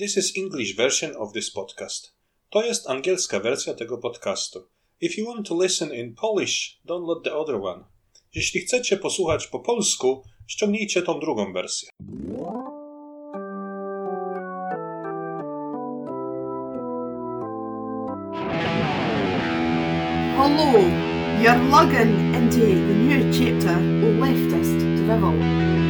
This is English version of this podcast. To jest angielska wersja tego podcastu. If you want to listen in Polish, download the other one. Jeśli chcecie posłuchać po polsku, ściągnijcie tą drugą wersję. Hello, you're logging into the new chapter of Leftist Drivel.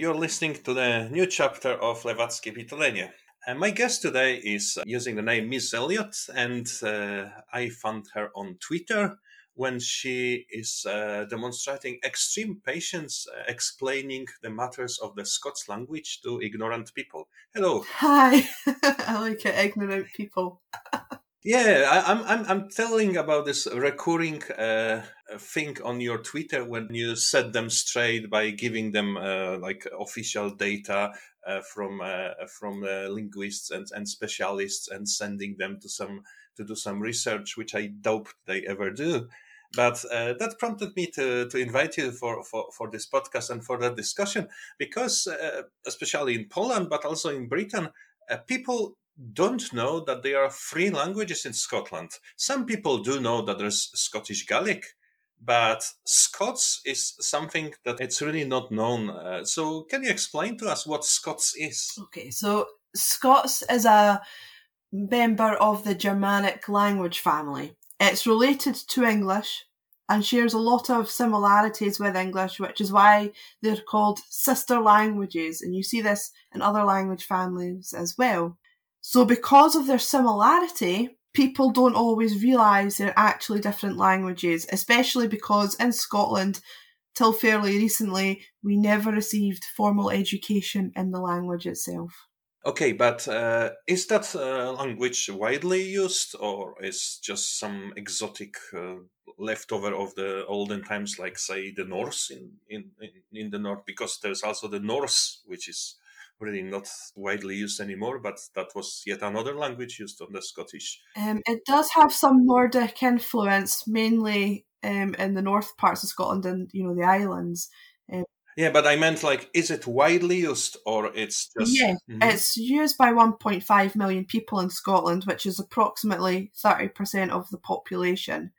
You're listening to the new chapter of Lewackie Pitolenie. And my guest today is using the name MizLiot, and uh, I found her on Twitter when she is uh, demonstrating extreme patience uh, explaining the matters of the Scots language to ignorant people. Hello. Hi, I like ignorant people. Yeah, I, am I'm I'm telling about this recurring uh, thing on your Twitter when you set them straight by giving them uh, like official data uh, from uh, from uh, linguists and, and specialists and sending them to some to do some research, which I doubt they ever do. But uh, that prompted me to, to invite you for, for, for this podcast and for that discussion because, especially in Poland, but also in Britain, people don't know that there are three languages in Scotland. Some people do know that there's Scottish Gaelic, but Scots is something that it's really not known. Uh, so, can you explain to us what Scots is? Okay, so Scots is a member of the Germanic language family. It's related to English and shares a lot of similarities with English, which is why they're called sister languages. And you see this in other language families as well. So, because of their similarity, people don't always realise they're actually different languages, especially because in Scotland, till fairly recently, we never received formal education in the language itself. Okay, but uh, is that uh, language widely used, or is just some exotic uh, leftover of the olden times, like say the Norse in, in in the north? Because there's also the Norse, which is really not widely used anymore, but that was yet another language used on the Scottish. Um, it does have some Nordic influence, mainly um, in the north parts of Scotland and you know the islands. Um, yeah, but I meant like, is it widely used or it's just? Yeah, mm-hmm. it's used by 1.5 million people in Scotland, which is approximately 30% of the population.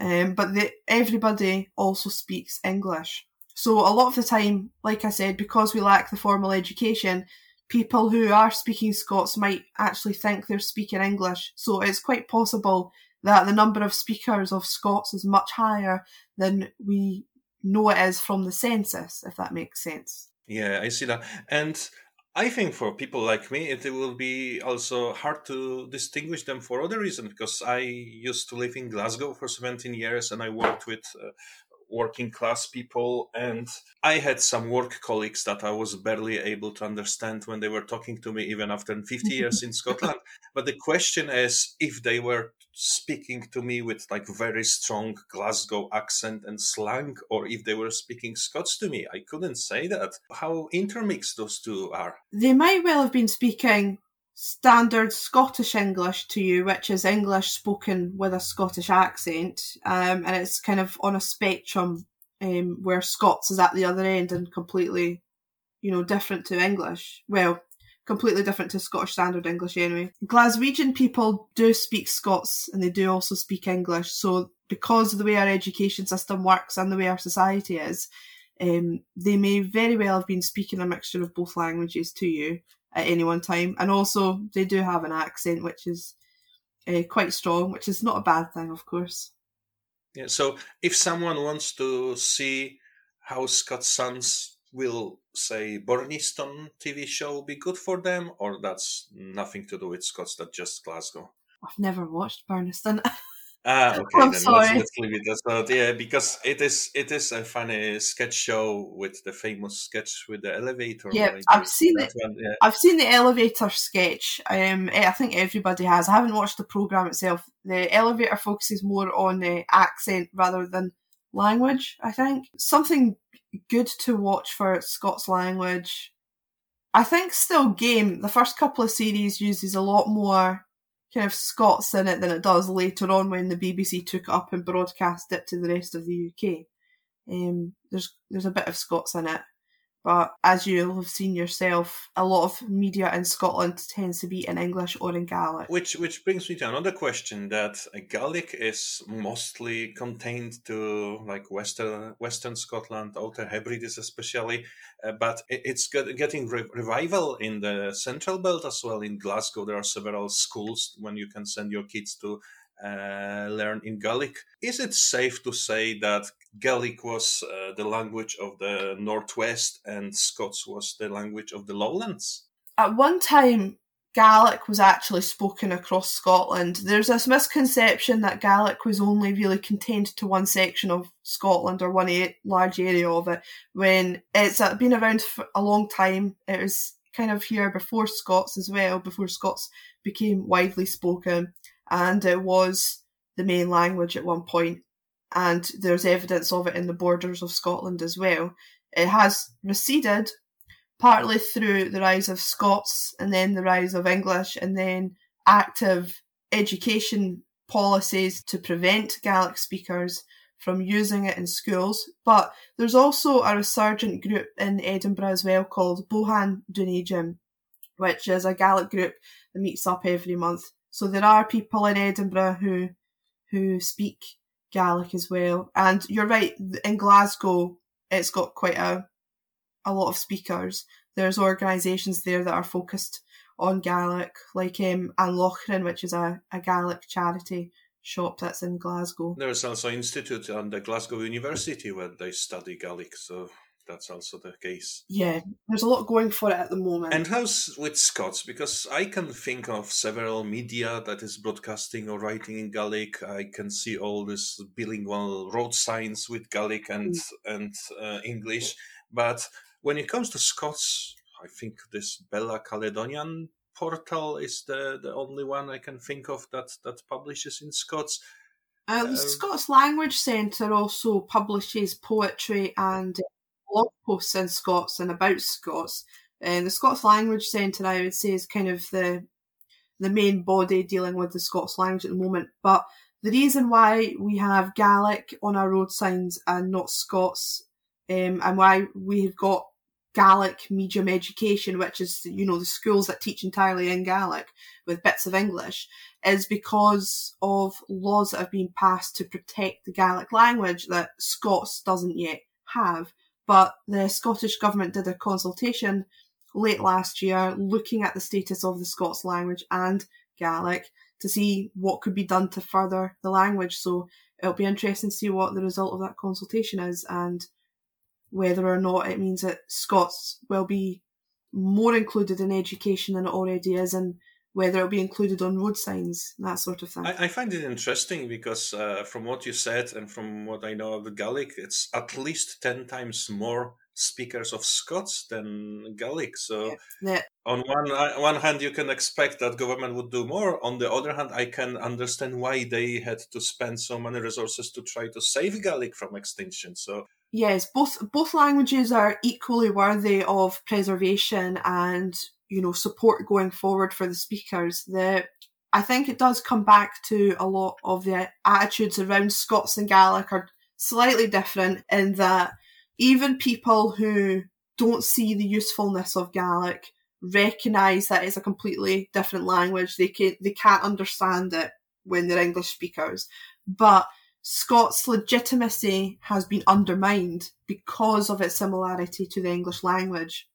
Um, but the, everybody also speaks English. So a lot of the time, like I said, because we lack the formal education, people who are speaking Scots might actually think they're speaking English. So it's quite possible that the number of speakers of Scots is much higher than we know it is from the census, if that makes sense. Yeah, I see that. And I think for people like me, it will be also hard to distinguish them for other reasons because I used to live in Glasgow for 17 years and I worked with uh, working class people and i had some work colleagues that i was barely able to understand when they were talking to me even after 50 years in scotland. But the question is if they were speaking to me with like very strong glasgow accent and slang or if they were speaking scots to me i couldn't say that. How intermixed those two are. They might well have been speaking standard Scottish English to you, which is English spoken with a Scottish accent, um, and it's kind of on a spectrum um, where Scots is at the other end and completely, you know, different to English. Well, completely different to Scottish Standard English anyway. Glaswegian people do speak Scots and they do also speak English, so because of the way our education system works and the way our society is, um, they may very well have been speaking a mixture of both languages to you at any one time. And also, they do have an accent which is uh, quite strong, which is not a bad thing, of course. Yeah. So, if someone wants to see how Scott Sons will say Burnistoun TV show be good for them, or that's nothing to do with Scots, that just Glasgow? I've never watched Burnistoun. Ah, okay. I'm then sorry. Let's, let's leave it as that. Yeah, because it is it is a funny sketch show with the famous sketch with the elevator. Yeah, I've seen it. Yeah. I've seen the elevator sketch. Um, eh, I think everybody has. I haven't watched the program itself. The elevator focuses more on the accent rather than language. I think something good to watch for Scots language. I think still game. The first couple of series uses a lot more kind of Scots in it than it does later on when the BBC took it up and broadcast it to the rest of the UK. Um, there's there's a bit of Scots in it, but as you'll have seen yourself, a lot of media in Scotland tends to be in English or in Gaelic. Which which brings me to another question that Gaelic is mostly contained to like Western Western Scotland, Outer Hebrides especially, uh, but it's get, getting re- revival in the Central Belt as well. In Glasgow, there are several schools when you can send your kids to uh, learn in Gaelic. Is it safe to say that Gaelic was uh, the language of the Northwest and Scots was the language of the Lowlands? At one time, Gaelic was actually spoken across Scotland. There's this misconception that Gaelic was only really contained to one section of Scotland or one a- large area of it, when it's been around for a long time. It was kind of here before Scots as well, before Scots became widely spoken and it was the main language at one point, and there's evidence of it in the borders of Scotland as well. It has receded partly through the rise of Scots and then the rise of English and then active education policies to prevent Gaelic speakers from using it in schools. But there's also a resurgent group in Edinburgh as well called Bohan Dunajim, which is a Gaelic group that meets up every month so there are people in Edinburgh who who speak Gaelic as well. And you're right, in Glasgow, it's got quite a a lot of speakers. There's organisations there that are focused on Gaelic, like um, An Lochran, which is a, a Gaelic charity shop that's in Glasgow. There's also an institute the Glasgow University where they study Gaelic, so that's also the case. Yeah, there's a lot going for it at the moment. And how's with Scots? Because I can think of several media that is broadcasting or writing in Gaelic. I can see all these bilingual road signs with Gaelic and mm. and uh, English. But when it comes to Scots, I think this Bella Caledonia portal is the, the only one I can think of that, that publishes in Scots. Uh, the um, Scots Language Centre also publishes poetry and blog posts in Scots and about Scots. And the Scots Language Centre, I would say, is kind of the the main body dealing with the Scots language at the moment. But the reason why we have Gaelic on our road signs and not Scots, um, and why we've got Gaelic medium education, which is you know the schools that teach entirely in Gaelic with bits of English, is because of laws that have been passed to protect the Gaelic language that Scots doesn't yet have. But the Scottish Government did a consultation late last year looking at the status of the Scots language and Gaelic to see what could be done to further the language. So it'll be interesting to see what the result of that consultation is and whether or not it means that Scots will be more included in education than it already is and whether it'll be included on road signs, that sort of thing. I, I find it interesting because uh, from what you said and from what I know of the Gaelic, it's at least 10 times more speakers of Scots than Gaelic. So yeah. on one uh, one hand, you can expect that government would do more. On the other hand, I can understand why they had to spend so many resources to try to save Gaelic from extinction. So yes, both both languages are equally worthy of preservation and you know, support going forward for the speakers. The I think it does come back to a lot of the attitudes around Scots and Gaelic are slightly different in that even people who don't see the usefulness of Gaelic recognise that it's a completely different language. They can they can't understand it when they're English speakers. But Scots legitimacy has been undermined because of its similarity to the English language.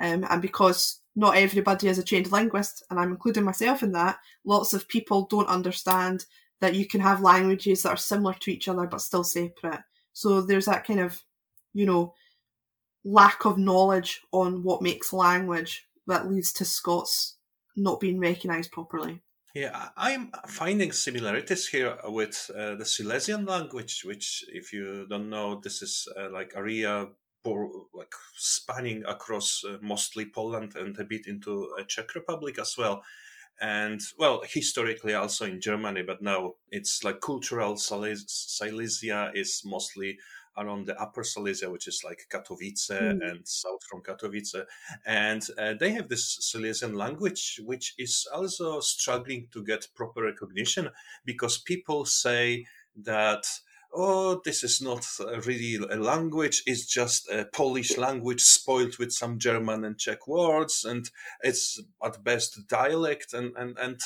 Um, and because not everybody is a trained linguist, and I'm including myself in that. Lots of people don't understand that you can have languages that are similar to each other but still separate. So there's that kind of, you know, lack of knowledge on what makes language that leads to Scots not being recognised properly. Yeah, I'm finding similarities here with uh, the Silesian language, which, if you don't know, this is uh, like like spanning across uh, mostly Poland and a bit into uh, Czech Republic as well. And well, historically also in Germany, but now it's like cultural Silesia is mostly around the Upper Silesia, which is like Katowice Mm. and south from Katowice, and uh, they have this Silesian language, which is also struggling to get proper recognition because people say that oh, this is not really a language, it's just a Polish language spoiled with some German and Czech words, and it's at best dialect. And, and, and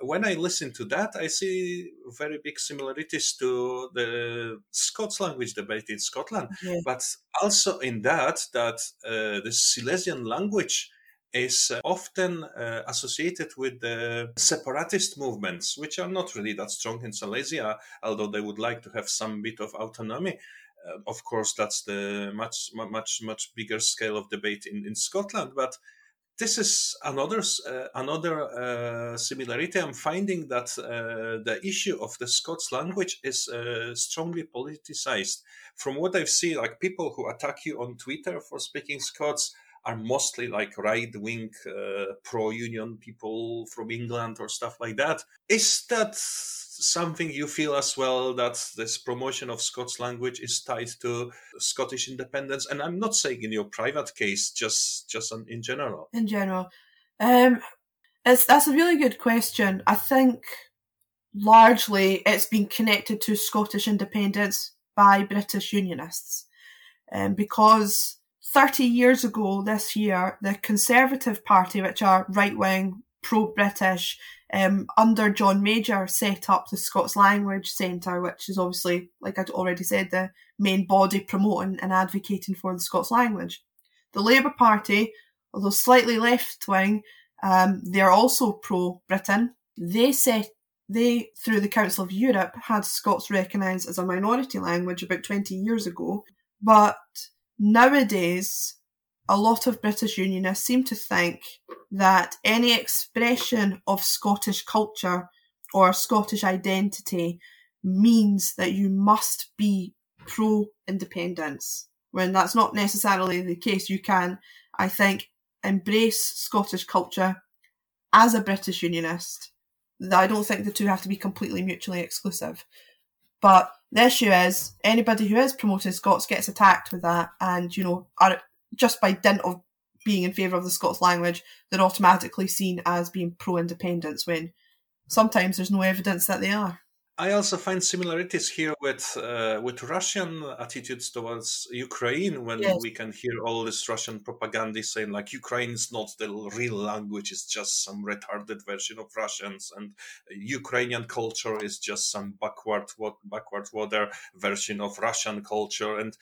when I listen to that, I see very big similarities to the Scots language debate in Scotland, Yeah. but also in that, that uh, the Silesian language is uh, often uh, associated with the separatist movements, which are not really that strong in Silesia, although they would like to have some bit of autonomy. Uh, of course, that's the much, much, much bigger scale of debate in, in Scotland. But this is another uh, another uh, similarity. I'm finding that uh, the issue of the Scots language is uh, strongly politicized. From what I've seen, like people who attack you on Twitter for speaking Scots are mostly like right wing uh, pro union people from England or stuff like that. Is that something you feel as well that this promotion of Scots language is tied to Scottish independence? And I'm not saying in your private case, just just in general. in general. Um, it's that's a really good question. I think largely it's been connected to Scottish independence by British Unionists, um, because thirty years ago this year, the Conservative Party, which are right wing, pro British, um, under John Major, set up the Scots Language Centre, which is obviously, like I'd already said, the main body promoting and advocating for the Scots language. The Labour Party although slightly left wing, um, they're also pro Britain. They set they through the Council of Europe had Scots recognised as a minority language about twenty years ago, but nowadays a lot of British Unionists seem to think that any expression of Scottish culture or Scottish identity means that you must be pro independence. When that's not necessarily the case, you can, I think, embrace Scottish culture as a British Unionist. I don't think the two have to be completely mutually exclusive. But the issue is anybody who is promoting Scots gets attacked with that, and you know, are just by dint of being in favour of the Scots language, they're automatically seen as being pro-independence when sometimes there's no evidence that they are. I also find similarities here with uh, with Russian attitudes towards Ukraine when Yes. we can hear all this Russian propaganda saying like Ukraine is not the real language; it's just some retarded version of Russians, and Ukrainian culture is just some backward wa- backward water version of Russian culture. And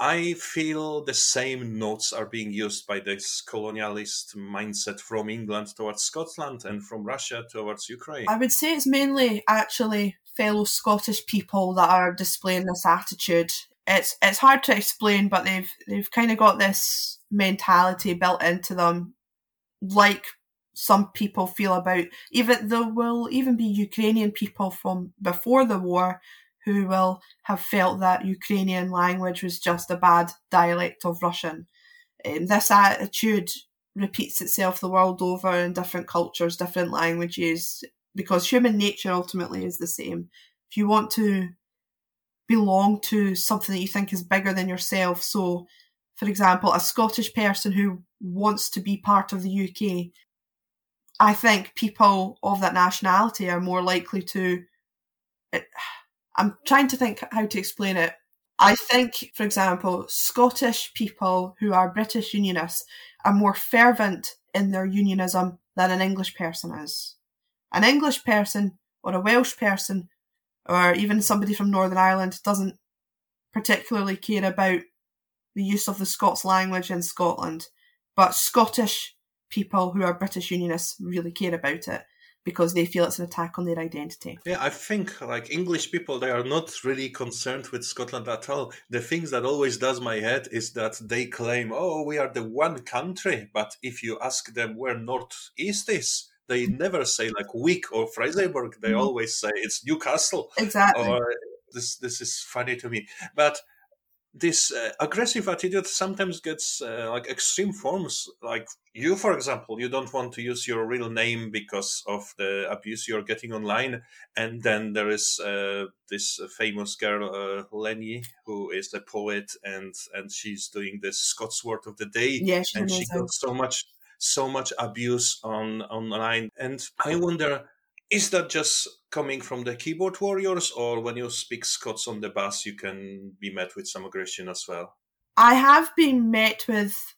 I feel the same notes are being used by this colonialist mindset from England towards Scotland and from Russia towards Ukraine. I would say it's mainly actually fellow Scottish people that are displaying this attitude. It's it's hard to explain, but they've they've kind of got this mentality built into them, like some people feel about. Even there will even be Ukrainian people from before the war who will have felt that Ukrainian language was just a bad dialect of Russian. Um, this attitude repeats itself the world over in different cultures, different languages, because human nature ultimately is the same. If you want to belong to something that you think is bigger than yourself, so for example, a Scottish person who wants to be part of the UK, I think people of that nationality are more likely to. I'm trying to think how to explain it. I think, for example, Scottish people who are British Unionists are more fervent in their unionism than an English person is. An English person or a Welsh person or even somebody from Northern Ireland doesn't particularly care about the use of the Scots language in Scotland, but Scottish people who are British Unionists really care about it because they feel it's an attack on their identity. Yeah, I think like English people, they are not really concerned with Scotland at all. The things that always does my head is that they claim, "Oh, we are the one country," but if you ask them where North East is, they never say like Wick or Fraserburgh. They Mhm. always say it's Newcastle. Exactly. Or this this is funny to me, but this uh, aggressive attitude sometimes gets uh, like extreme forms. Like you for example you don't want to use your real name because of the abuse you're getting online. And then there is uh, this famous girl uh, lenny who is a poet and and she's doing this scots word of the day. Yeah, and she got so much so much abuse on online. And i wonder is that just coming from the keyboard warriors, or when you speak Scots on the bus, you can be met with some aggression as well? I have been met with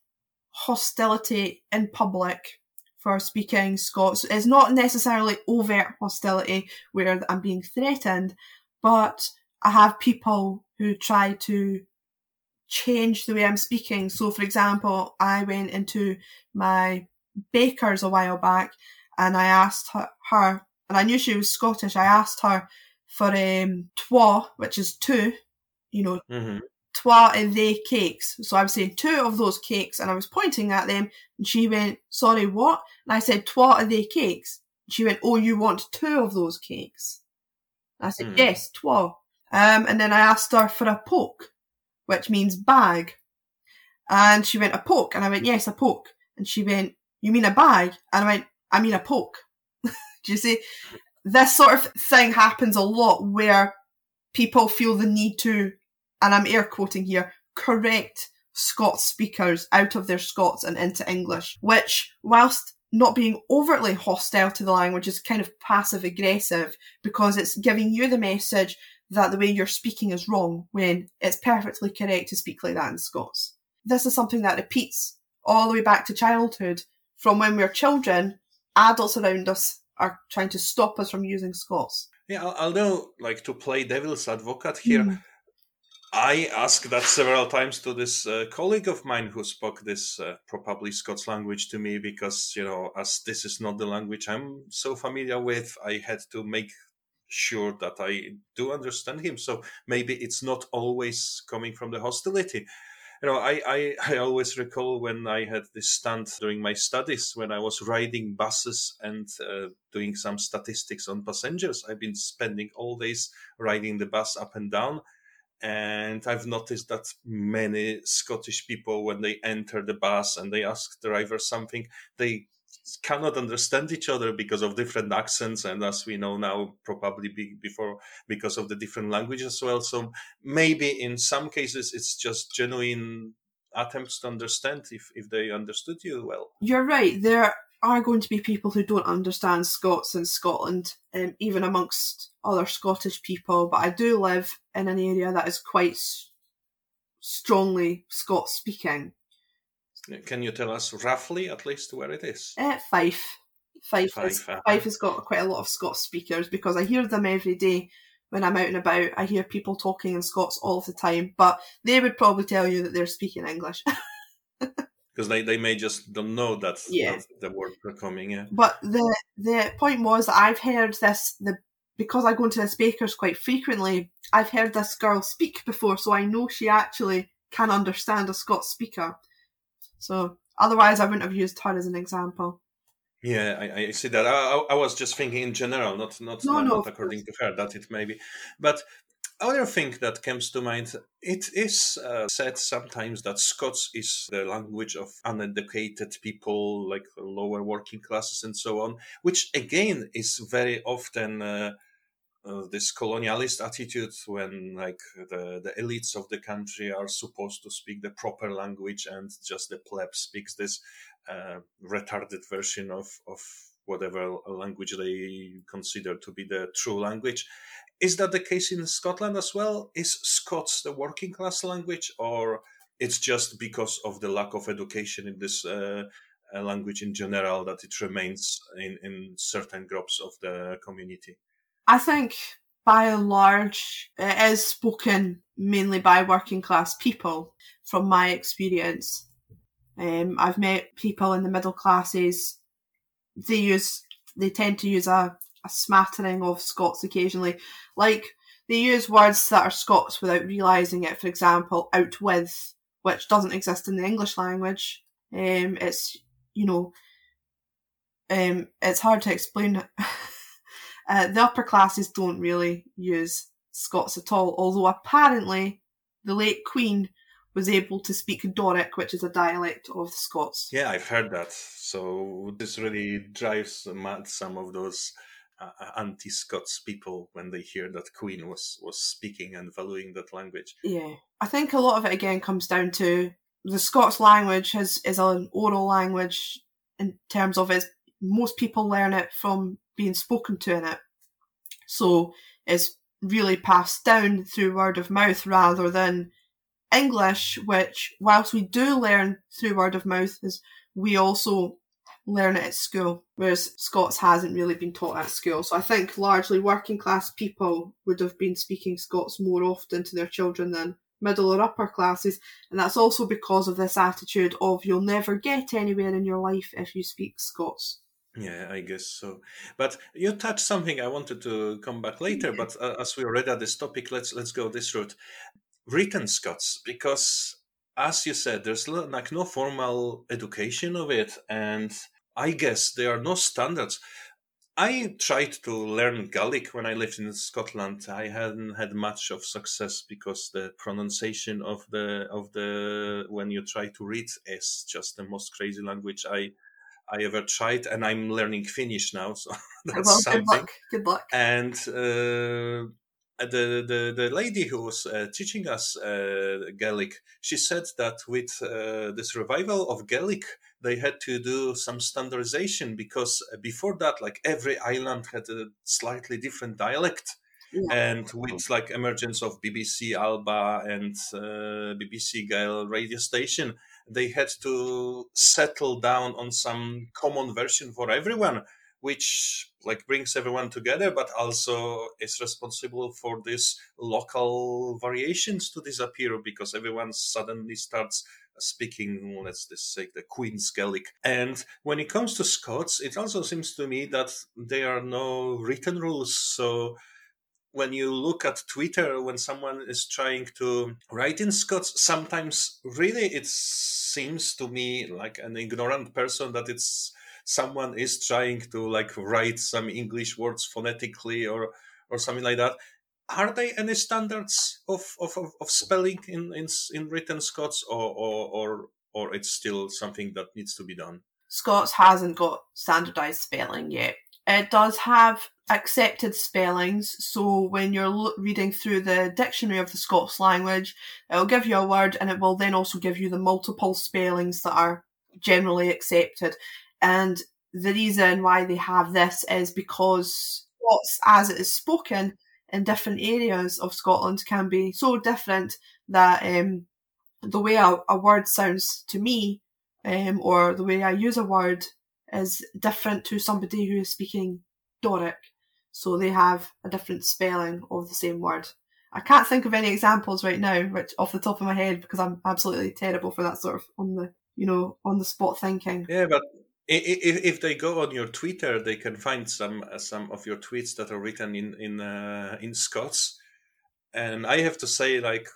hostility in public for speaking Scots. It's not necessarily overt hostility where I'm being threatened, but I have people who try to change the way I'm speaking. So, for example, I went into my baker's a while back and I asked her, and I knew she was Scottish. I asked her for um, twa, which is two, you know, mm-hmm. twa and they cakes. So I was saying two of those cakes, and I was pointing at them, and she went, "Sorry, what?" And I said, "Twa and they cakes." And she went, "Oh, you want two of those cakes?" And I said, mm. "Yes, twa." Um, and then I asked her for a poke, which means bag, and she went, "A poke," and I went, "Yes, a poke." And she went, "You mean a bag?" And I went, "I mean a poke." Do you see? This sort of thing happens a lot where people feel the need to, and I'm air quoting here, correct Scots speakers out of their Scots and into English, which, whilst not being overtly hostile to the language, is kind of passive aggressive because it's giving you the message that the way you're speaking is wrong when it's perfectly correct to speak like that in Scots. This is something that repeats all the way back to childhood. From when we're children, adults around us are trying to stop us from using Scots. Yeah, although, like, to play devil's advocate here, mm. I asked that several times to this uh, colleague of mine who spoke this uh, probably Scots language to me because, you know, as this is not the language I'm so familiar with, I had to make sure that I do understand him. So maybe it's not always coming from the hostility you know, I, I, I always recall when I had this stunt during my studies when I was riding buses and uh, doing some statistics on passengers. I've been spending all days riding the bus up and down. And I've noticed that many Scottish people, when they enter the bus and they ask the driver something, they cannot understand each other because of different accents and as we know now probably be, before because of the different languages as well. So maybe in some cases it's just genuine attempts to understand if, if they understood you well. You're right. There are going to be people who don't understand scots in scotland um, even amongst other scottish people but i do live in an area that is quite strongly scots speaking can you tell us roughly, at least, where it is? Uh, Fife. Fife, Fife, is, uh-huh. Fife has got quite a lot of Scots speakers because I hear them every day when I'm out and about. I hear people talking in Scots all the time, but they would probably tell you that they're speaking English. because they, they may just don't know that, yeah. the words are coming. Yeah. But the the point was that I've heard this the because I go into the bakers quite frequently. I've heard this girl speak before, so I know she actually can understand a Scots speaker. So otherwise, I wouldn't have used her as an example. Yeah, I, I see that. I, I, was just thinking in general, not not, no, not, no, not according to her, that it may be. But other thing that comes to mind, it is uh, said sometimes that Scots is the language of uneducated people, like lower working classes and so on, which again is very often uh, this colonialist attitude when like the, the elites of the country are supposed to speak the proper language and just the pleb speaks this uh, retarded version of, of whatever language they consider to be the true language. Is that the case in Scotland as well? Is Scots the working class language, or it's just because of the lack of education in this uh, uh language in general that it remains in, in certain groups of the community? I think by and large it is spoken mainly by working class people from my experience. Um, I've met people in the middle classes. They use, they tend to use a, a smattering of Scots occasionally. Like, they use words that are Scots without realising it. For example, outwith, which doesn't exist in the English language. Um, it's, you know, um, it's hard to explain Uh, the upper classes don't really use Scots at all, although apparently the late Queen was able to speak Doric, which is a dialect of the Scots. Yeah, I've heard that. So this really drives mad some of those uh, anti-Scots people when they hear that Queen was was speaking and valuing that language. Yeah, I think a lot of it again comes down to the Scots language has is an oral language in terms of it. Most people learn it from being spoken to in it, so it's really passed down through word of mouth rather than English, which whilst we do learn through word of mouth, is we also learn it at school, whereas Scots hasn't really been taught at school. So I think largely working class people would have been speaking Scots more often to their children than middle or upper classes, and that's also because of this attitude of you'll never get anywhere in your life if you speak Scots. Yeah, I guess so. But you touched something I wanted to come back later. But uh, as we already at this topic, let's let's go this route. Written Scots, because as you said, there's like no formal education of it, and I guess there are no standards. I tried to learn Gaelic when I lived in Scotland. I hadn't had much of success because the pronunciation of the of the when you try to read is just the most crazy language I I ever tried, and I'm learning Finnish now, so that's well, something. Good luck. Good luck. And uh, the, the the lady who was uh, teaching us uh, Gaelic, she said that with uh, this revival of Gaelic, they had to do some standardization because before that, like every island had a slightly different dialect. Yeah. And with like emergence of BBC Alba and uh, BBC Gael radio station, they had to settle down on some common version for everyone which like brings everyone together but also is responsible for these local variations to disappear because everyone suddenly starts speaking let's just say the queen's gaelic. And when it comes to scots it also seems to me that there are no written rules so when you look at Twitter, when someone is trying to write in Scots, sometimes really it seems to me like an ignorant person that it's someone is trying to like write some English words phonetically or or something like that. Are there any standards of, of, of, spelling in, in in written Scots or, or or or it's still something that needs to be done? Scots hasn't got standardized spelling yet. It does have accepted spellings. So when you're reading through the dictionary of the Scots language, it'll give you a word and it will then also give you the multiple spellings that are generally accepted. And the reason why they have this is because Scots, as it is spoken in different areas of Scotland, can be so different that um, the way a, a, word sounds to me, um, or the way I use a word, is different to somebody who is speaking Doric. So they have a different spelling of the same word. I can't think of any examples right now, which off the top of my head, because I'm absolutely terrible for that sort of on the you know on the spot thinking. Yeah, but if, if they go on your Twitter, they can find some some of your tweets that are written in in uh, in Scots, and I have to say, like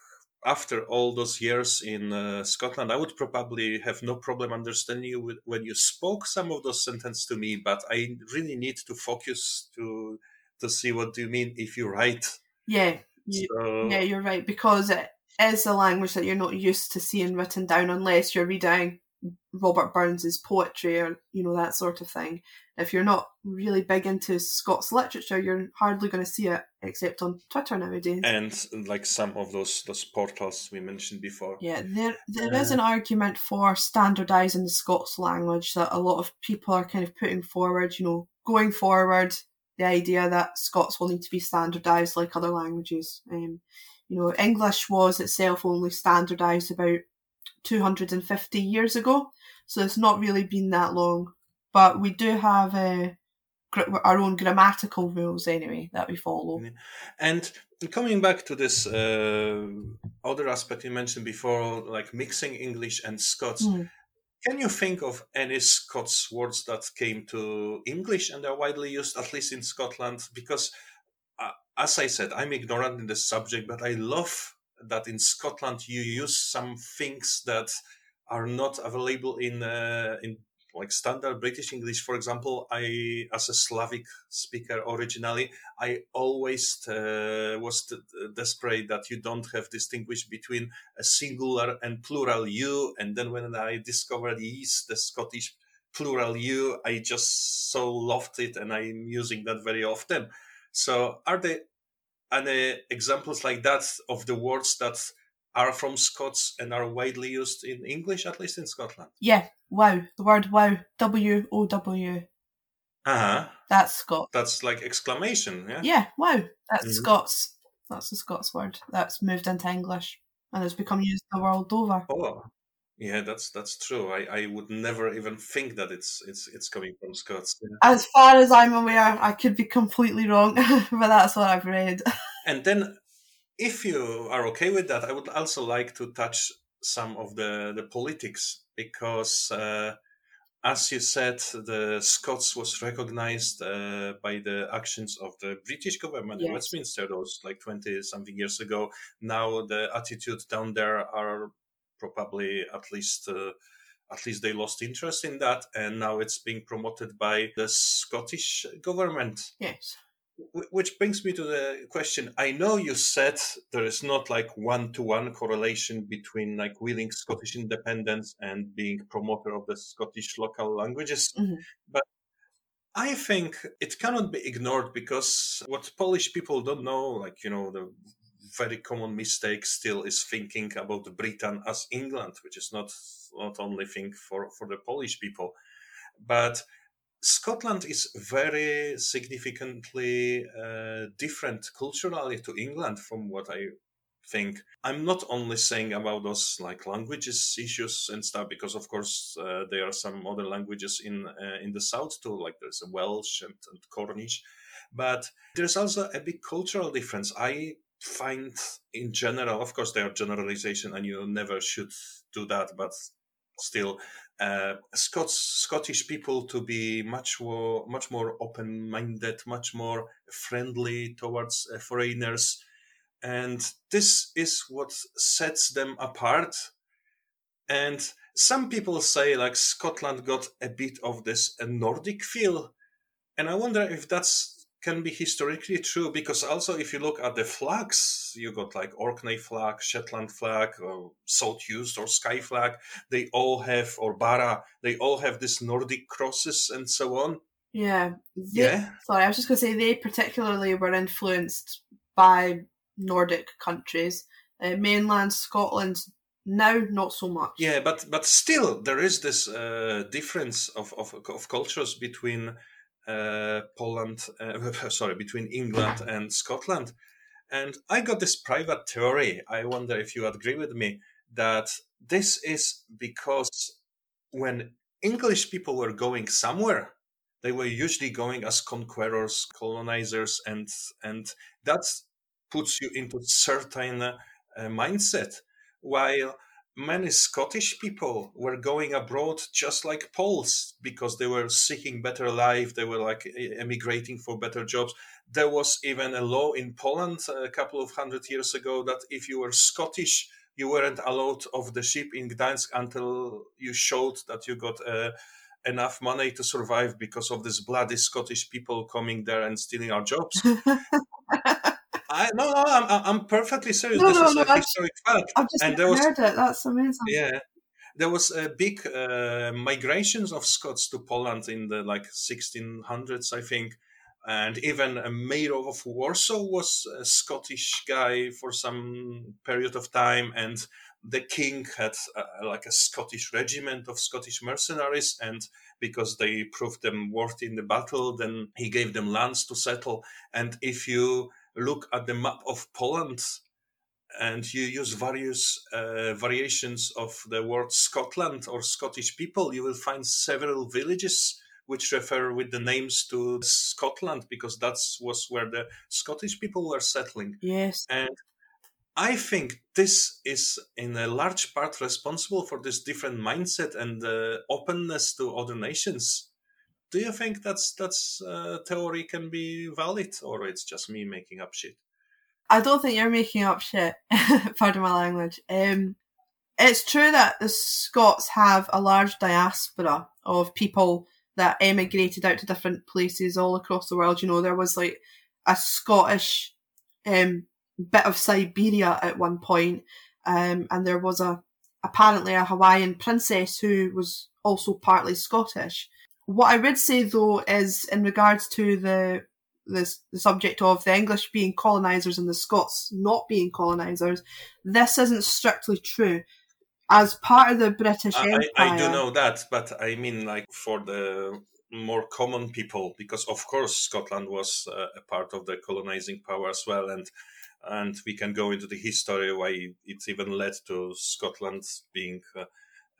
after all those years in uh, Scotland, I would probably have no problem understanding you with, when you spoke some of those sentences to me. But I really need to focus to to see what do you mean if you write. Yeah, you, so... yeah, you're right because it is a language that you're not used to seeing written down unless you're reading Robert Burns's poetry or you know that sort of thing. If you're not really big into Scots literature, you're hardly going to see it except on Twitter nowadays. And like some of those those portals we mentioned before. Yeah, there there uh, is an argument for standardising the Scots language that a lot of people are kind of putting forward. You know, going forward, the idea that Scots will need to be standardised like other languages. Um, you know, English was itself only standardised about 250 years ago, so it's not really been that long. But we do have uh, our own grammatical rules anyway that we follow. And coming back to this uh, other aspect you mentioned before, like mixing English and Scots. Mm. Can you think of any Scots words that came to English and are widely used, at least in Scotland? Because, uh, as I said, I'm ignorant in this subject, but I love that in Scotland you use some things that are not available in uh, in like standard British English, for example, I, as a Slavic speaker originally, I always uh, was t- desperate that you don't have distinguished between a singular and plural you. And then when I discovered is the Scottish plural you, I just so loved it, and I'm using that very often. So, are there any examples like that of the words that are from Scots and are widely used in English, at least in Scotland. Yeah, wow. The word wow. W O W. Uh huh. That's Scots. That's like exclamation, yeah? Yeah, wow. That's mm-hmm. Scots. That's the Scots word that's moved into English and has become used the world over. Oh, yeah, that's that's true. I, I would never even think that it's it's it's coming from Scots. Yeah. As far as I'm aware, I could be completely wrong, but that's what I've read. And then if you are okay with that, I would also like to touch some of the, the politics because, uh, as you said, the Scots was recognized uh, by the actions of the British government yes. in Westminster those like 20 something years ago. Now the attitude down there are probably at least. Uh, at least they lost interest in that, and now it's being promoted by the Scottish government. Yes which brings me to the question i know you said there is not like one-to-one correlation between like willing scottish independence and being promoter of the scottish local languages mm-hmm. but i think it cannot be ignored because what polish people don't know like you know the very common mistake still is thinking about britain as england which is not not only thing for for the polish people but Scotland is very significantly uh, different culturally to England from what I think. I'm not only saying about those like languages issues and stuff because of course uh, there are some other languages in uh, in the south too like there's Welsh and, and Cornish but there's also a big cultural difference. I find in general of course there are generalization and you never should do that but still uh, Scots, Scottish people to be much more much more open minded, much more friendly towards uh, foreigners, and this is what sets them apart. And some people say like Scotland got a bit of this Nordic feel, and I wonder if that's can be historically true because also if you look at the flags, you got like Orkney flag, Shetland flag, or South Uist or Skye flag. They all have or Barra. They all have this Nordic crosses and so on. Yeah. They, yeah. Sorry, I was just going to say they particularly were influenced by Nordic countries. Uh, mainland Scotland now not so much. Yeah, but but still there is this uh, difference of, of of cultures between Poland, uh, sorry, between England and Scotland. And I got this private theory. I wonder if you agree with me that this is because when English people were going somewhere, they were usually going as conquerors, colonizers, and and that puts you into certain uh, mindset. While many Scottish people were going abroad just like Poles because they were seeking better life. They were like emigrating for better jobs. There was even a law in Poland a couple of hundred years ago that if you were Scottish, you weren't allowed off the ship in Gdańsk until you showed that you got uh, enough money to survive because of this bloody Scottish people coming there and stealing our jobs. I no, no, I'm I'm perfectly serious. No, this no, is no, a historic fact. I've just and there was, heard it. That's amazing. Yeah, there was a big uh, migrations of Scots to Poland in the like 1600s, I think, and even a mayor of Warsaw was a Scottish guy for some period of time, and the king had uh, like a Scottish regiment of Scottish mercenaries, and because they proved them worthy in the battle, then he gave them lands to settle. And if you look at the map of Poland and you use various uh, variations of the word Scotland or Scottish people, you will find several villages which refer with the names to Scotland because that was where the Scottish people were settling. Yes. And I think this is in a large part responsible for this different mindset and uh, openness to other nations do you think that's that's uh, theory can be valid or it's just me making up shit i don't think you're making up shit pardon my language um, it's true that the Scots have a large diaspora of people that emigrated out to different places all across the world. You know, there was like a Scottish um, bit of Siberia at one point, um, and there was a apparently a Hawaiian princess who was also partly Scottish. What I would say though is in regards to the this the subject of the English being colonizers and the Scots not being colonizers, this isn't strictly true. As part of the British I, Empire, I, do know that, but I mean, like for the more common people, because of course Scotland was uh, a part of the colonizing power as well, and and we can go into the history why it's even led to Scotland being uh,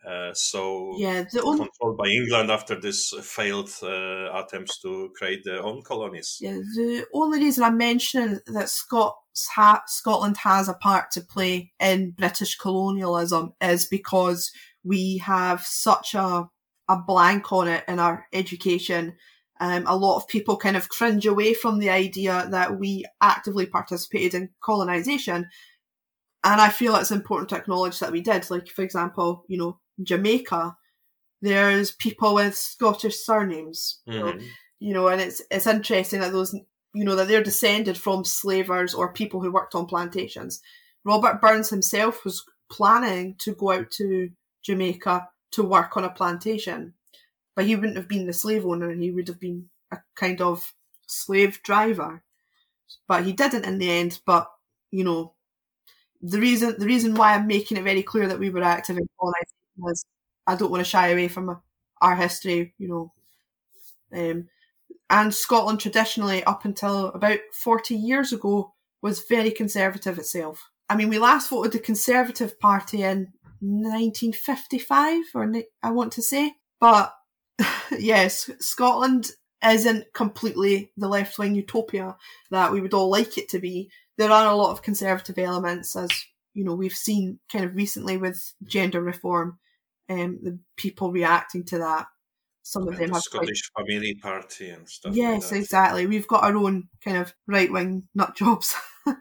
uh, so yeah, the only, controlled by England after this failed uh, attempts to create their own colonies. yeah, the only reason I'm mentioning that Scots ha- Scotland has a part to play in British colonialism is because we have such a a blank on it in our education. Um, a lot of people kind of cringe away from the idea that we actively participated in colonisation. And I feel it's important to acknowledge that we did. Like, for example, you know, Jamaica, there's people with Scottish surnames. You, know, Mhm. you know, and it's it's interesting that those you know that they're descended from slavers or people who worked on plantations. Robert Burns himself was planning to go out to Jamaica to work on a plantation, but he wouldn't have been the slave owner. He would have been a kind of slave driver. But he didn't in the end. But you know, the reason the reason why I'm making it very clear that we were active in colonization is I don't want to shy away from our history. You know, um, and Scotland traditionally, up until about 40 years ago, was very conservative itself. I mean, we last voted the Conservative Party in 1955, or I want to say. But yes, Scotland isn't completely the left wing utopia that we would all like it to be. There are a lot of conservative elements, as you know, we've seen kind of recently with gender reform, um, the people reacting to that. Some of them the have quite Scottish Family Party and stuff. Yes, like exactly. We've got our own kind of right wing nut jobs.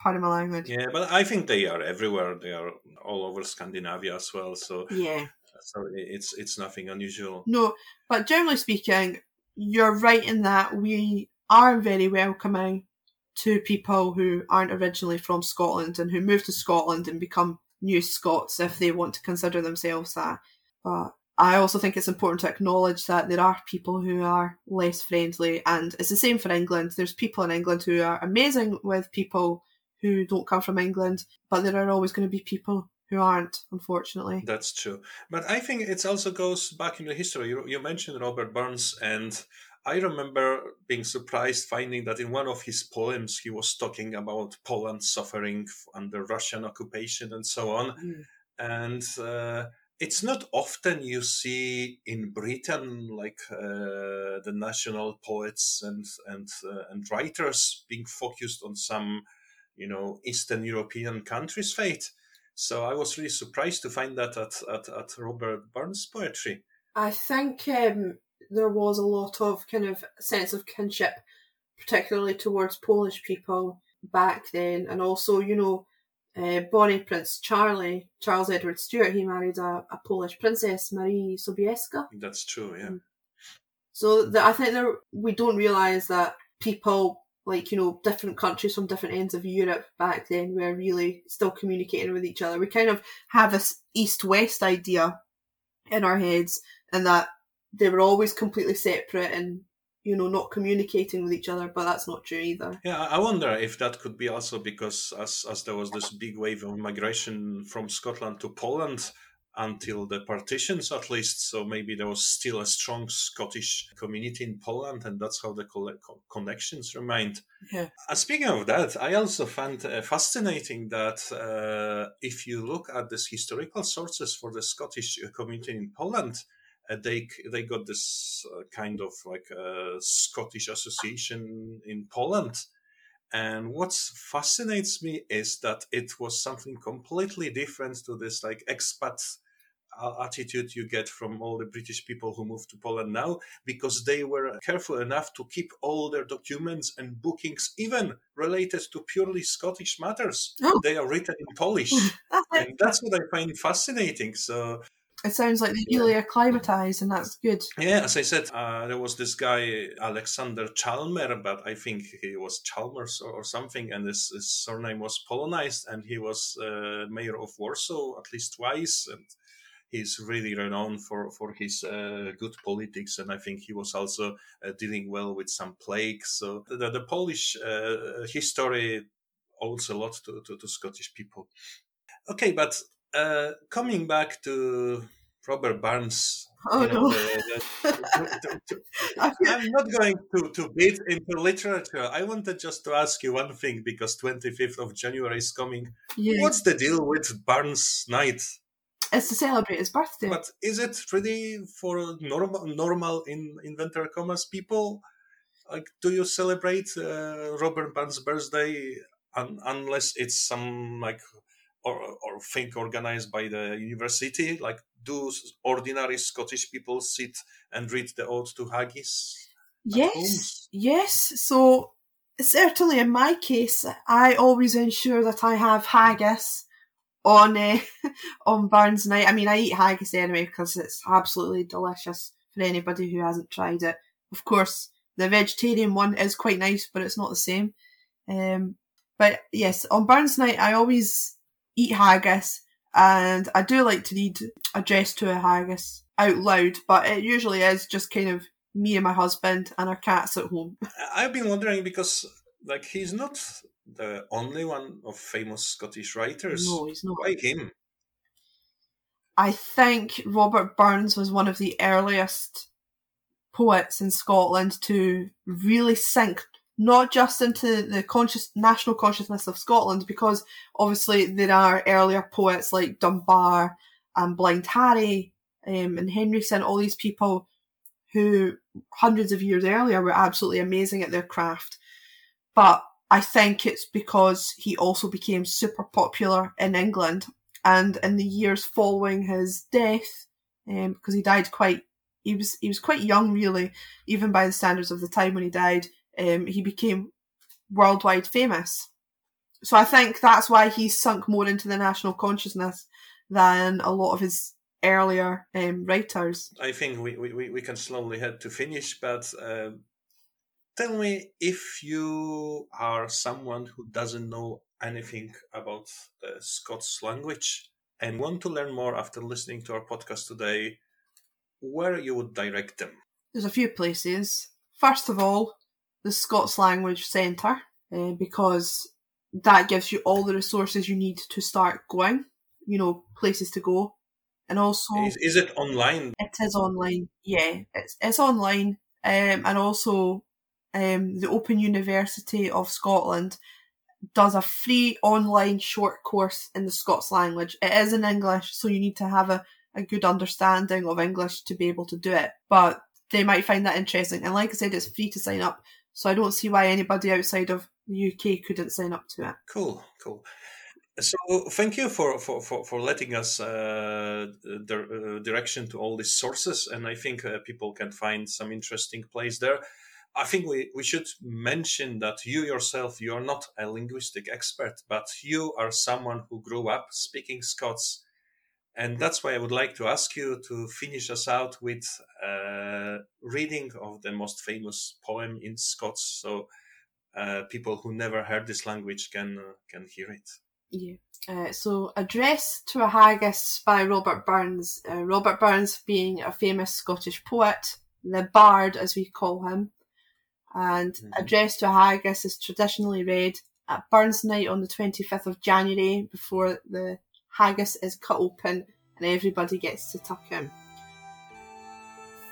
Pardon my language. Yeah, but I think they are everywhere. They are all over Scandinavia as well. So, Yeah. so it's it's nothing unusual. No, but generally speaking, you're right in that we are very welcoming to people who aren't originally from Scotland and who move to Scotland and become new Scots if they want to consider themselves that. But I also think it's important to acknowledge that there are people who are less friendly, and it's the same for England. There's people in England who are amazing with people who don't come from England, but there are always going to be people who aren't, unfortunately. That's true. But I think it also goes back in the history. You, you mentioned Robert Burns, and I remember being surprised finding that in one of his poems he was talking about Poland suffering under Russian occupation and so on. Mm. And uh, it's not often you see in Britain like uh, the national poets and and uh, and writers being focused on some, you know, Eastern European countries' fate. So I was really surprised to find that at, at, at Robert Burns' poetry. I think um, there was a lot of kind of sense of kinship, particularly towards Polish people back then, and also, you know, uh, Bonnie Prince Charlie, Charles Edward Stuart, he married a, a Polish princess, Marie Sobieska. That's true, yeah. Mm. So the, I think there, we don't realise that people, like, you know, different countries from different ends of Europe back then were really still communicating with each other. We kind of have this east west idea in our heads, and that they were always completely separate and, you know, not communicating with each other, but that's not true either. Yeah, I wonder if that could be also because as as there was this big wave of migration from Scotland to Poland until the partitions at least, so maybe there was still a strong Scottish community in Poland, and that's how the co- connections remained. Yeah. Uh, speaking of that, I also found uh, fascinating that uh, if you look at these historical sources for the Scottish uh, community in Poland, they they got this uh, kind of like uh, Scottish association in Poland. And what fascinates me is that it was something completely different to this like expat attitude you get from all the British people who moved to Poland now, because they were careful enough to keep all their documents and bookings, even related to purely Scottish matters. Oh. They are written in Polish. and that's what I find fascinating. So it sounds like they really acclimatized, and that's good. Yeah, as I said, uh, there was this guy Alexander Chalmer, but I think he was Chalmers or, or something, and his, his, surname was Polonized, and he was uh, mayor of Warsaw at least twice, and he's really renowned for for his uh, good politics, and I think he was also uh, dealing well with some plague. So the, the Polish uh, history owes a lot to, to, to Scottish people. Okay, but uh, coming back to Robert Burns. Oh no! I'm not going to, to beat into literature. I wanted just to ask you one thing because 25th of January is coming. Yes. What's the deal with Burns Night? It's to celebrate his birthday. But is it really for normal, normal in inventor commas people? Like, do you celebrate uh, Robert Burns' birthday un- unless it's some like or, or thing organized by the university? Like, do ordinary Scottish people sit and read the Ode to Haggis? Yes, yes. So, certainly in my case, I always ensure that I have haggis on uh, on Burns night. I mean, I eat haggis anyway because it's absolutely delicious for anybody who hasn't tried it. Of course, the vegetarian one is quite nice, but it's not the same. Um, but yes, on Burns night, I always eat haggis, and I do like to read Address to a Haggis out loud, but it usually is just kind of me and my husband and our cats at home. I've been wondering because, like, he's not the only one of famous Scottish writers. No, he's not. Why him? I think Robert Burns was one of the earliest poets in Scotland to really sink not just into the conscious national consciousness of Scotland, because obviously there are earlier poets like Dunbar and Blind Harry um, and Henryson, all these people who hundreds of years earlier were absolutely amazing at their craft. But I think it's because he also became super popular in England and in the years following his death, um, because he died quite he was he was quite young really, even by the standards of the time when he died um, he became worldwide famous. So I think that's why he's sunk more into the national consciousness than a lot of his earlier um, writers. I think we, we, we can slowly head to finish, but uh, tell me if you are someone who doesn't know anything about the Scots language and want to learn more after listening to our podcast today, where you would direct them? There's a few places. First of all, the Scots Language Centre uh, because that gives you all the resources you need to start going, you know, places to go. And also, is, is it online? It is online, yeah, it's, it's online. Um, and also, um, the Open University of Scotland does a free online short course in the Scots language. It is in English, so you need to have a, a good understanding of English to be able to do it. But they might find that interesting. And like I said, it's free to sign up. So I don't see why anybody outside of the UK couldn't sign up to it. Cool, cool. So thank you for for, for, for letting us uh, the uh, direction to all these sources, and I think uh, people can find some interesting place there. I think we, we should mention that you yourself you are not a linguistic expert, but you are someone who grew up speaking Scots and that's why I would like to ask you to finish us out with a reading of the most famous poem in Scots, so uh, people who never heard this language can uh, can hear it. Yeah. Uh, so, Address to a Haggis by Robert Burns. Uh, Robert Burns being a famous Scottish poet, the Bard as we call him. And mm-hmm. Address to a Haggis is traditionally read at Burns Night on the 25th of January before the haggis is cut open and everybody gets to tuck in.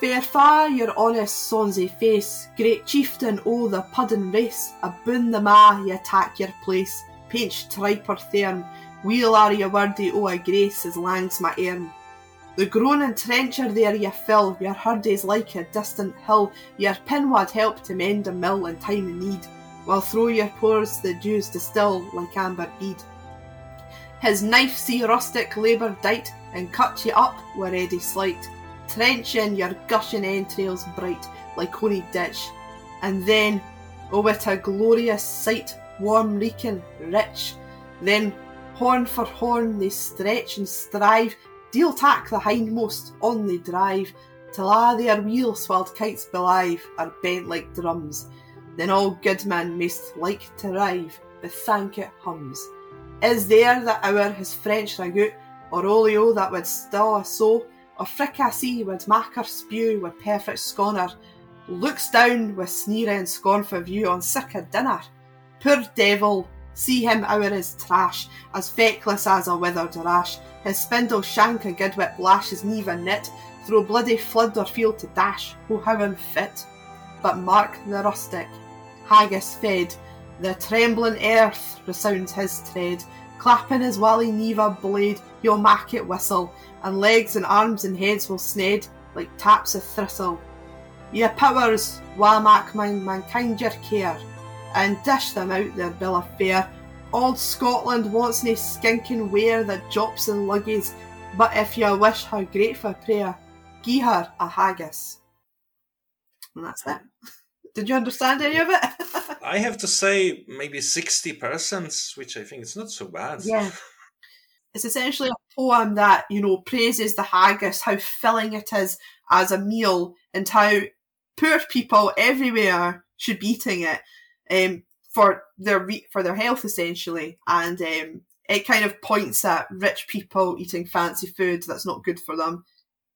Fair fa your honest sonsy face, great chieftain o' the puddin race, aboon the ma ye tak your place, painch triper thairm, weel are ye worthy o' o a grace as lang's my airm. The groaning trencher there ye fill, your hurdies like a distant hill, your pin wad help to mend a mill in time of need, while through your pores the dews distill like amber bead. His knife see rustic labour dight, and cut ye up wi' ready slight, trench in your gushing entrails bright, like honey ditch, and then, oh what a glorious sight, warm reeking, rich, then horn for horn they stretch and strive, deal tack the hindmost, on they drive, till a' their wheels swelled kites belive are bent like drums. Then all good men maist like to rive, but thank it hums. Is there that hour his French ragout, or olio that would still a so, or fricassee would mak her spew with perfect scorner, looks down with sneer and scornful view on sick a dinner. Poor devil, see him ower his trash, as feckless as a withered rash, his spindle shank a good whip lash his knee and knit, through bloody flood or field to dash, oh how unfit. But mark the rustic, haggis fed, the trembling earth resounds his tread, clapping his wally neva blade, he'll mak it whistle, and legs and arms and heads will sned like taps of thistle. Ye powers, wha mak mine mankind your care, and dish them out their bill of fare. Old Scotland wants nae skinking ware that jops and luggies, but if ye wish her grateful prayer, gie her a haggis. And that's that. Did you understand any of it? I have to say maybe 60%, which I think is not so bad. Yeah. It's essentially a poem that, you know, praises the haggis, how filling it is as a meal, and how poor people everywhere should be eating it um, for their re- for their health, essentially. And um, it kind of points at rich people eating fancy food that's not good for them,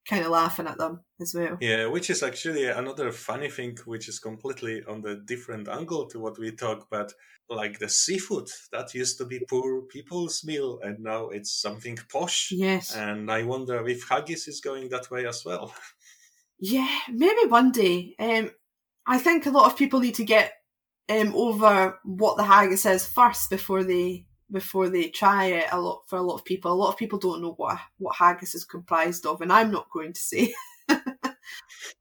kind of laughing at them as well. Yeah, which is actually another funny thing, which is completely on the different angle to what we talk about. Like the seafood that used to be poor people's meal, and now it's something posh. Yes. And I wonder if haggis is going that way as well. Yeah, maybe one day. Um, I think a lot of people need to get um, over what the haggis is first before they before they try it. A lot for a lot of people. A lot of people don't know what what haggis is comprised of, and I'm not going to say.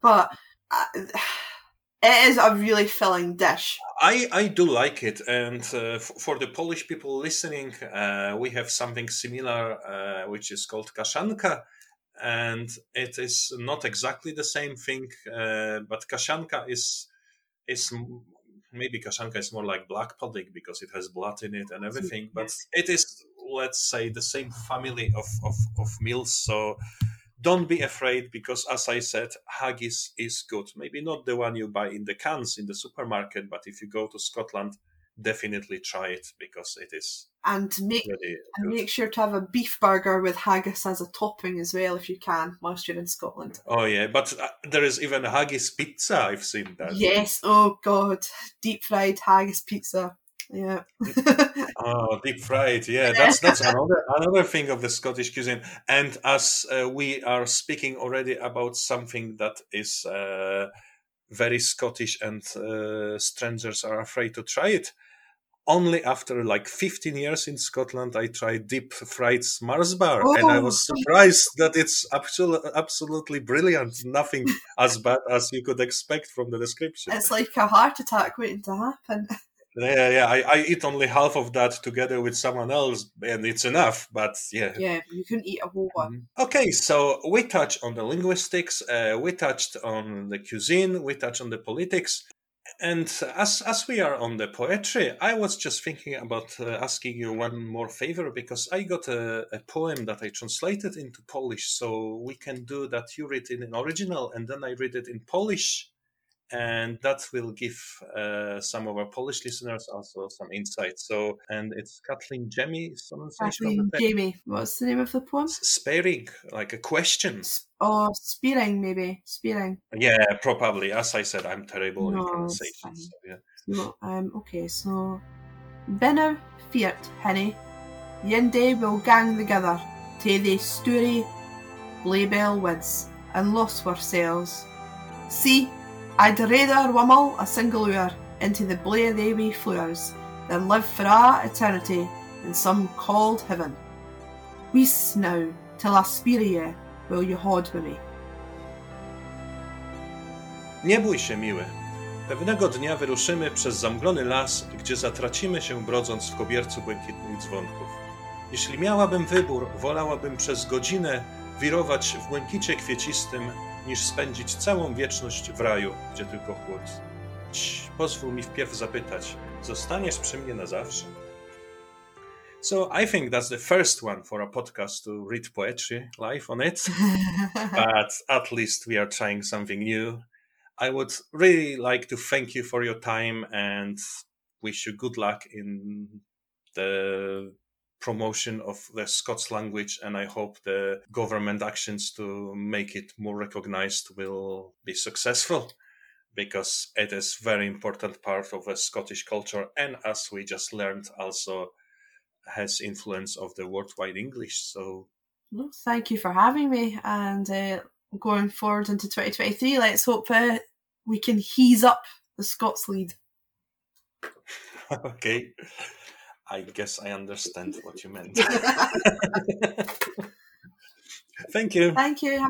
but uh, it is a really filling dish. I, I do like it, and uh, f- for the Polish people listening, uh, we have something similar, uh, which is called kaszanka, and it is not exactly the same thing, uh, but kaszanka is is maybe kaszanka is more like black pudding because it has blood in it and everything, but it is let's say the same family of of, of meals. So don't be afraid because as i said haggis is good maybe not the one you buy in the cans in the supermarket but if you go to scotland definitely try it because it is And make really and good. make sure to have a beef burger with haggis as a topping as well if you can whilst you're in Scotland. oh yeah but uh, there is even haggis pizza i've seen that Yes, oh god, deep fried haggis pizza. Yeah. Oh, deep fried. Yeah, that's that's another another thing of the Scottish cuisine. And as uh, we are speaking already about something that is uh, very Scottish and uh, strangers are afraid to try it. Only after like 15 years in Scotland, I tried deep fried Mars bar, and I was Oh. surprised that it's absolutely absolutely brilliant. Nothing as bad as you could expect from the description. it's like a heart attack waiting to happen. Yeah, yeah. I, I eat only half of that together with someone else, and it's enough. But yeah. Yeah, you couldn't eat a whole one. Mhm. Okay, so we touched on the linguistics, uh, we touched on the cuisine, we touched on the politics, and as as we are on the poetry, I was just thinking about uh, asking you one more favor because I got a, a poem that I translated into Polish, so we can do that. You read it in original, and then I read it in Polish. And that will give uh, some of our Polish listeners also some insight. So, and it's Kathleen Jemmy Kathleen. Jamie. What's the name of the poem? Sparing, like a question. S- Oh, spearing maybe. Spearing. Yeah, probably. As I said, I'm terrible in No, it's pronunciation. So, yeah. So, um, okay, so Binner feart, hinny. Yin day will gang together to the story Blaebell woods and lost ourselves. See, I'd rather wummel a single hour into the blay of they wee flowers than live for a eternity in some cold heaven. Wees now till I spear ye will you hold with me. Nie bój się, miły. Pewnego dnia wyruszymy przez zamglony las, gdzie zatracimy się brodząc w kobiercu błękitnych dzwonków. Jeśli miałabym wybór, wolałabym przez godzinę wirować w błękicie kwiecistym, niż spędzić całą wieczność w raju, gdzie tylko chłód. Cii, pozwól mi wpierw zapytać, zostaniesz przy mnie na zawsze? So I think that's the first one for a podcast to read poetry live on it. but at least we are trying something new. I would really like to thank you for your time and wish you good luck in the promotion of the Scots language, and I hope the government actions to make it more recognized will be successful because it is very important part of the Scottish culture, and as we just learned, also has influence of the worldwide English. So, well, thank you for having me, and uh, going forward into 2023, let's hope uh, we can ease up the Scots lead. okay. I guess I understand what you meant. Thank you. Thank you.